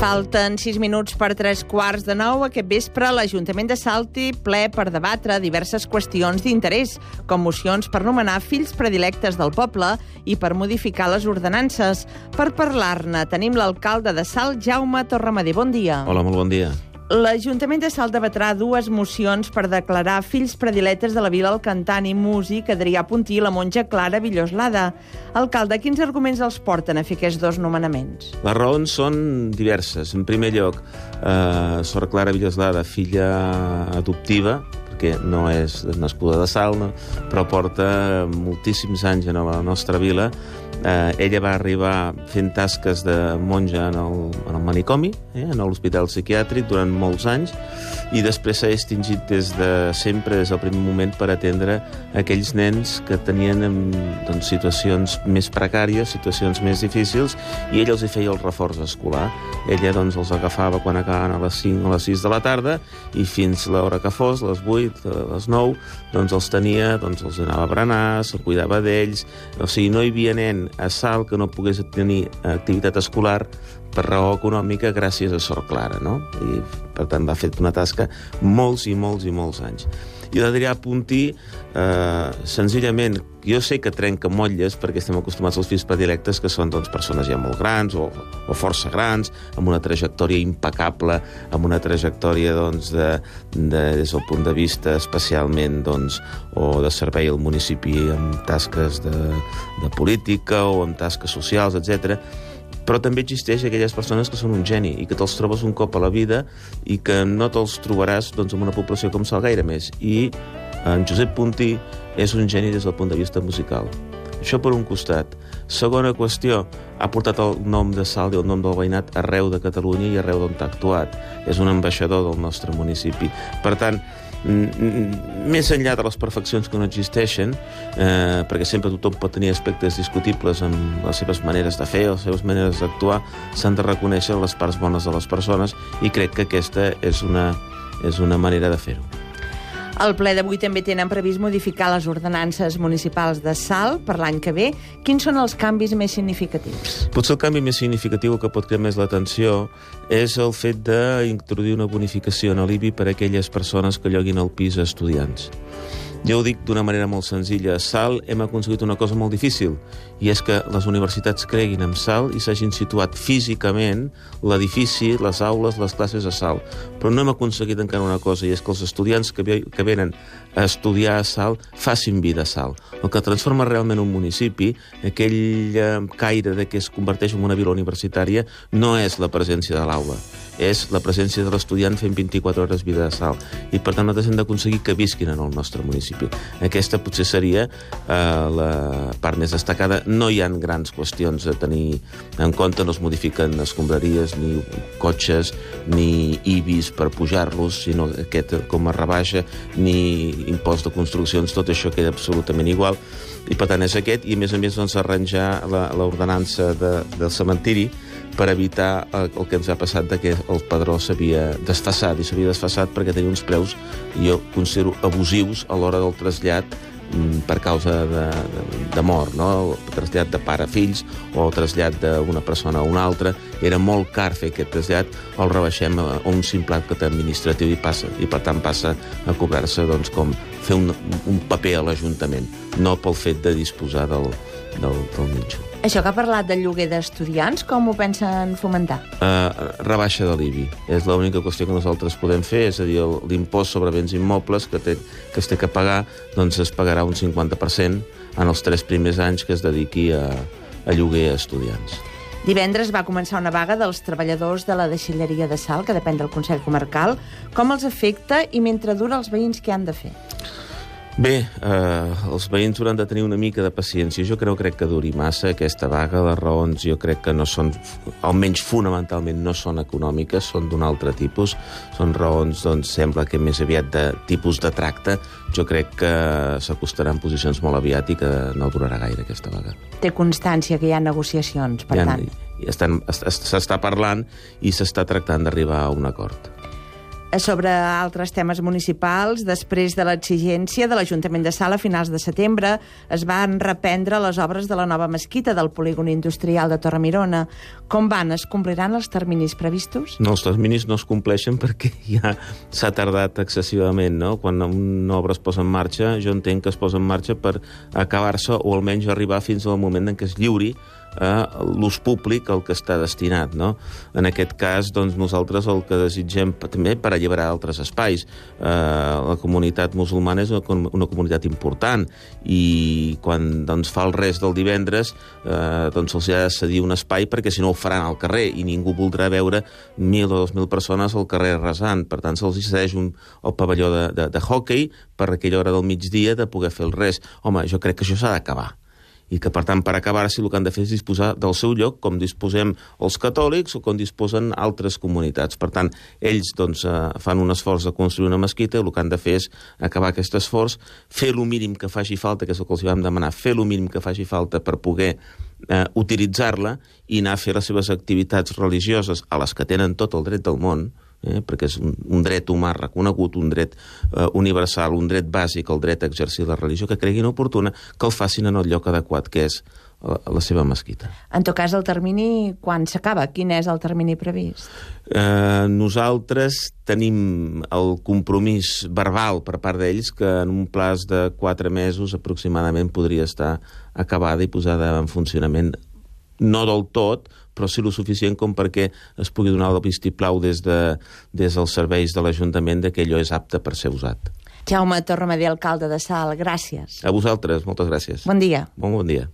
Falten 6 minuts per 3 quarts de 9. Aquest vespre l'Ajuntament de Salti ple per debatre diverses qüestions d'interès, com mocions per nomenar fills predilectes del poble i per modificar les ordenances. Per parlar-ne tenim l'alcalde de Salt, Jaume Torremadé. Bon dia. Hola, molt bon dia. L'Ajuntament de Salt debatrà dues mocions per declarar fills predilectes de la vila el cantant i músic Adrià Puntí i la monja Clara Villoslada. Alcalde, quins arguments els porten a fer aquests dos nomenaments? Les raons són diverses. En primer lloc, eh, Sor Clara Villoslada, filla adoptiva, perquè no és nascuda de Salt, però porta moltíssims anys en la nostra vila. Eh, ella va arribar fent tasques de monja en el, en el manicomi, eh, en l'hospital psiquiàtric, durant molts anys, i després s'ha distingit des de sempre, des del primer moment, per atendre aquells nens que tenien doncs, situacions més precàries, situacions més difícils, i ella els hi feia el reforç escolar. Ella doncs, els agafava quan acabaven a les 5 o les 6 de la tarda, i fins l'hora que fos, les 8, a les 9, doncs els tenia, doncs els anava a berenar, se'l cuidava d'ells, o sigui, no hi havia nen a Salt que no pogués tenir activitat escolar per raó econòmica gràcies a Sor Clara, no? I, per tant, va fer una tasca molts i molts i molts anys. I l'Adrià Puntí, eh, senzillament, jo sé que trenca motlles perquè estem acostumats als fills predilectes que són doncs, persones ja molt grans o, o força grans, amb una trajectòria impecable, amb una trajectòria doncs, de, de, des del punt de vista especialment doncs, o de servei al municipi amb tasques de, de política o amb tasques socials, etc però també existeix aquelles persones que són un geni i que te'ls trobes un cop a la vida i que no te'ls trobaràs doncs, en una població com Sal gaire més. I en Josep Puntí és un geni des del punt de vista musical. Això per un costat. Segona qüestió, ha portat el nom de Salt i el nom del veïnat arreu de Catalunya i arreu d'on ha actuat. És un ambaixador del nostre municipi. Per tant, més enllà de les perfeccions que no existeixen, eh, perquè sempre tothom pot tenir aspectes discutibles en les seves maneres de fer, les seves maneres d'actuar, s'han de reconèixer les parts bones de les persones i crec que aquesta és una, és una manera de fer-ho. Al ple d'avui també tenen previst modificar les ordenances municipals de Salt per l'any que ve. Quins són els canvis més significatius? Potser el canvi més significatiu que pot crear més l'atenció és el fet d'introduir una bonificació en l'IBI per a aquelles persones que lloguin el pis a estudiants. Jo ho dic d'una manera molt senzilla. A Salt hem aconseguit una cosa molt difícil, i és que les universitats creguin en Salt i s'hagin situat físicament l'edifici, les aules, les classes a Salt. Però no hem aconseguit encara una cosa, i és que els estudiants que, que venen a estudiar a Salt facin vida a Salt. El que transforma realment un municipi, aquell eh, caire de que es converteix en una vila universitària, no és la presència de l'aula, és la presència de l'estudiant fent 24 hores vida a Salt. I per tant nosaltres hem d'aconseguir que visquin en el nostre municipi. Aquesta potser seria eh, la part més destacada. No hi han grans qüestions a tenir en compte, no es modifiquen escombraries, ni cotxes, ni IBIs per pujar-los, sinó aquest com a rebaixa, ni impost de construccions, tot això queda absolutament igual. I per tant és aquest, i a més a més doncs, arranjar l'ordenança de, del cementiri, per evitar el, el que ens ha passat de que el padró s'havia desfassat, i s'havia desfassat perquè tenia uns preus, jo considero, abusius a l'hora del trasllat mm, per causa de, de, de mort, no? el trasllat de pare a fills o el trasllat d'una persona a una altra. Era molt car fer aquest trasllat, el rebaixem a, un simple acte administratiu i passa, i per tant passa a cobrar-se doncs, com fer un, un paper a l'Ajuntament, no pel fet de disposar del, del, del mitjo. Això que ha parlat del lloguer d'estudiants, com ho pensen fomentar? Uh, rebaixa de l'IBI. És l'única qüestió que nosaltres podem fer, és a dir, l'impost sobre béns immobles que, té, que es té que pagar, doncs es pagarà un 50% en els tres primers anys que es dediqui a, a lloguer a estudiants. Divendres va començar una vaga dels treballadors de la deixilleria de Sal, que depèn del Consell Comarcal. Com els afecta i mentre dura els veïns què han de fer? Bé, eh, els veïns hauran de tenir una mica de paciència. Jo crec, crec que duri massa aquesta vaga. Les raons jo crec que no són, almenys fonamentalment, no són econòmiques, són d'un altre tipus. Són raons, doncs, sembla que més aviat de tipus de tracte. Jo crec que s'acostaran posicions molt aviat i que no durarà gaire aquesta vaga. Té constància que hi ha negociacions, per ha, tant. S'està parlant i s'està tractant d'arribar a un acord. Sobre altres temes municipals, després de l'exigència de l'Ajuntament de Sala a finals de setembre, es van reprendre les obres de la nova mesquita del polígon industrial de Torremirona. Com van? Es compliran els terminis previstos? No, els terminis no es compleixen perquè ja s'ha tardat excessivament, no? Quan una obra es posa en marxa, jo entenc que es posa en marxa per acabar-se o almenys arribar fins al moment en què es lliuri a l'ús públic al que està destinat. No? En aquest cas, doncs, nosaltres el que desitgem també per alliberar altres espais. Eh, la comunitat musulmana és una, una comunitat important i quan doncs, fa el res del divendres eh, doncs se'ls ha de cedir un espai perquè si no ho faran al carrer i ningú voldrà veure mil o dos mil persones al carrer resant. Per tant, se'ls cedeix un, el pavelló de, de, de hockey per aquella hora del migdia de poder fer el res. Home, jo crec que això s'ha d'acabar i que, per tant, per acabar-s'hi, el que han de fer és disposar del seu lloc, com disposem els catòlics o com disposen altres comunitats. Per tant, ells doncs, eh, fan un esforç de construir una mesquita, el que han de fer és acabar aquest esforç, fer el mínim que faci falta, que és el que els vam demanar, fer el mínim que faci falta per poder eh, utilitzar-la i anar a fer les seves activitats religioses a les que tenen tot el dret del món, eh, perquè és un, un dret humà reconegut, un dret eh, universal, un dret bàsic, el dret a exercir la religió, que creguin oportuna, que el facin en el lloc adequat, que és la, la seva mesquita. En tot cas, el termini, quan s'acaba? Quin és el termini previst? Eh, nosaltres tenim el compromís verbal per part d'ells que en un plaç de quatre mesos aproximadament podria estar acabada i posada en funcionament no del tot, però sí lo suficient com perquè es pugui donar el vistiplau des, de, des dels serveis de l'Ajuntament que allò és apte per ser usat. Jaume Torremadé, alcalde de Sal, gràcies. A vosaltres, moltes gràcies. Bon dia. Bon, bon dia.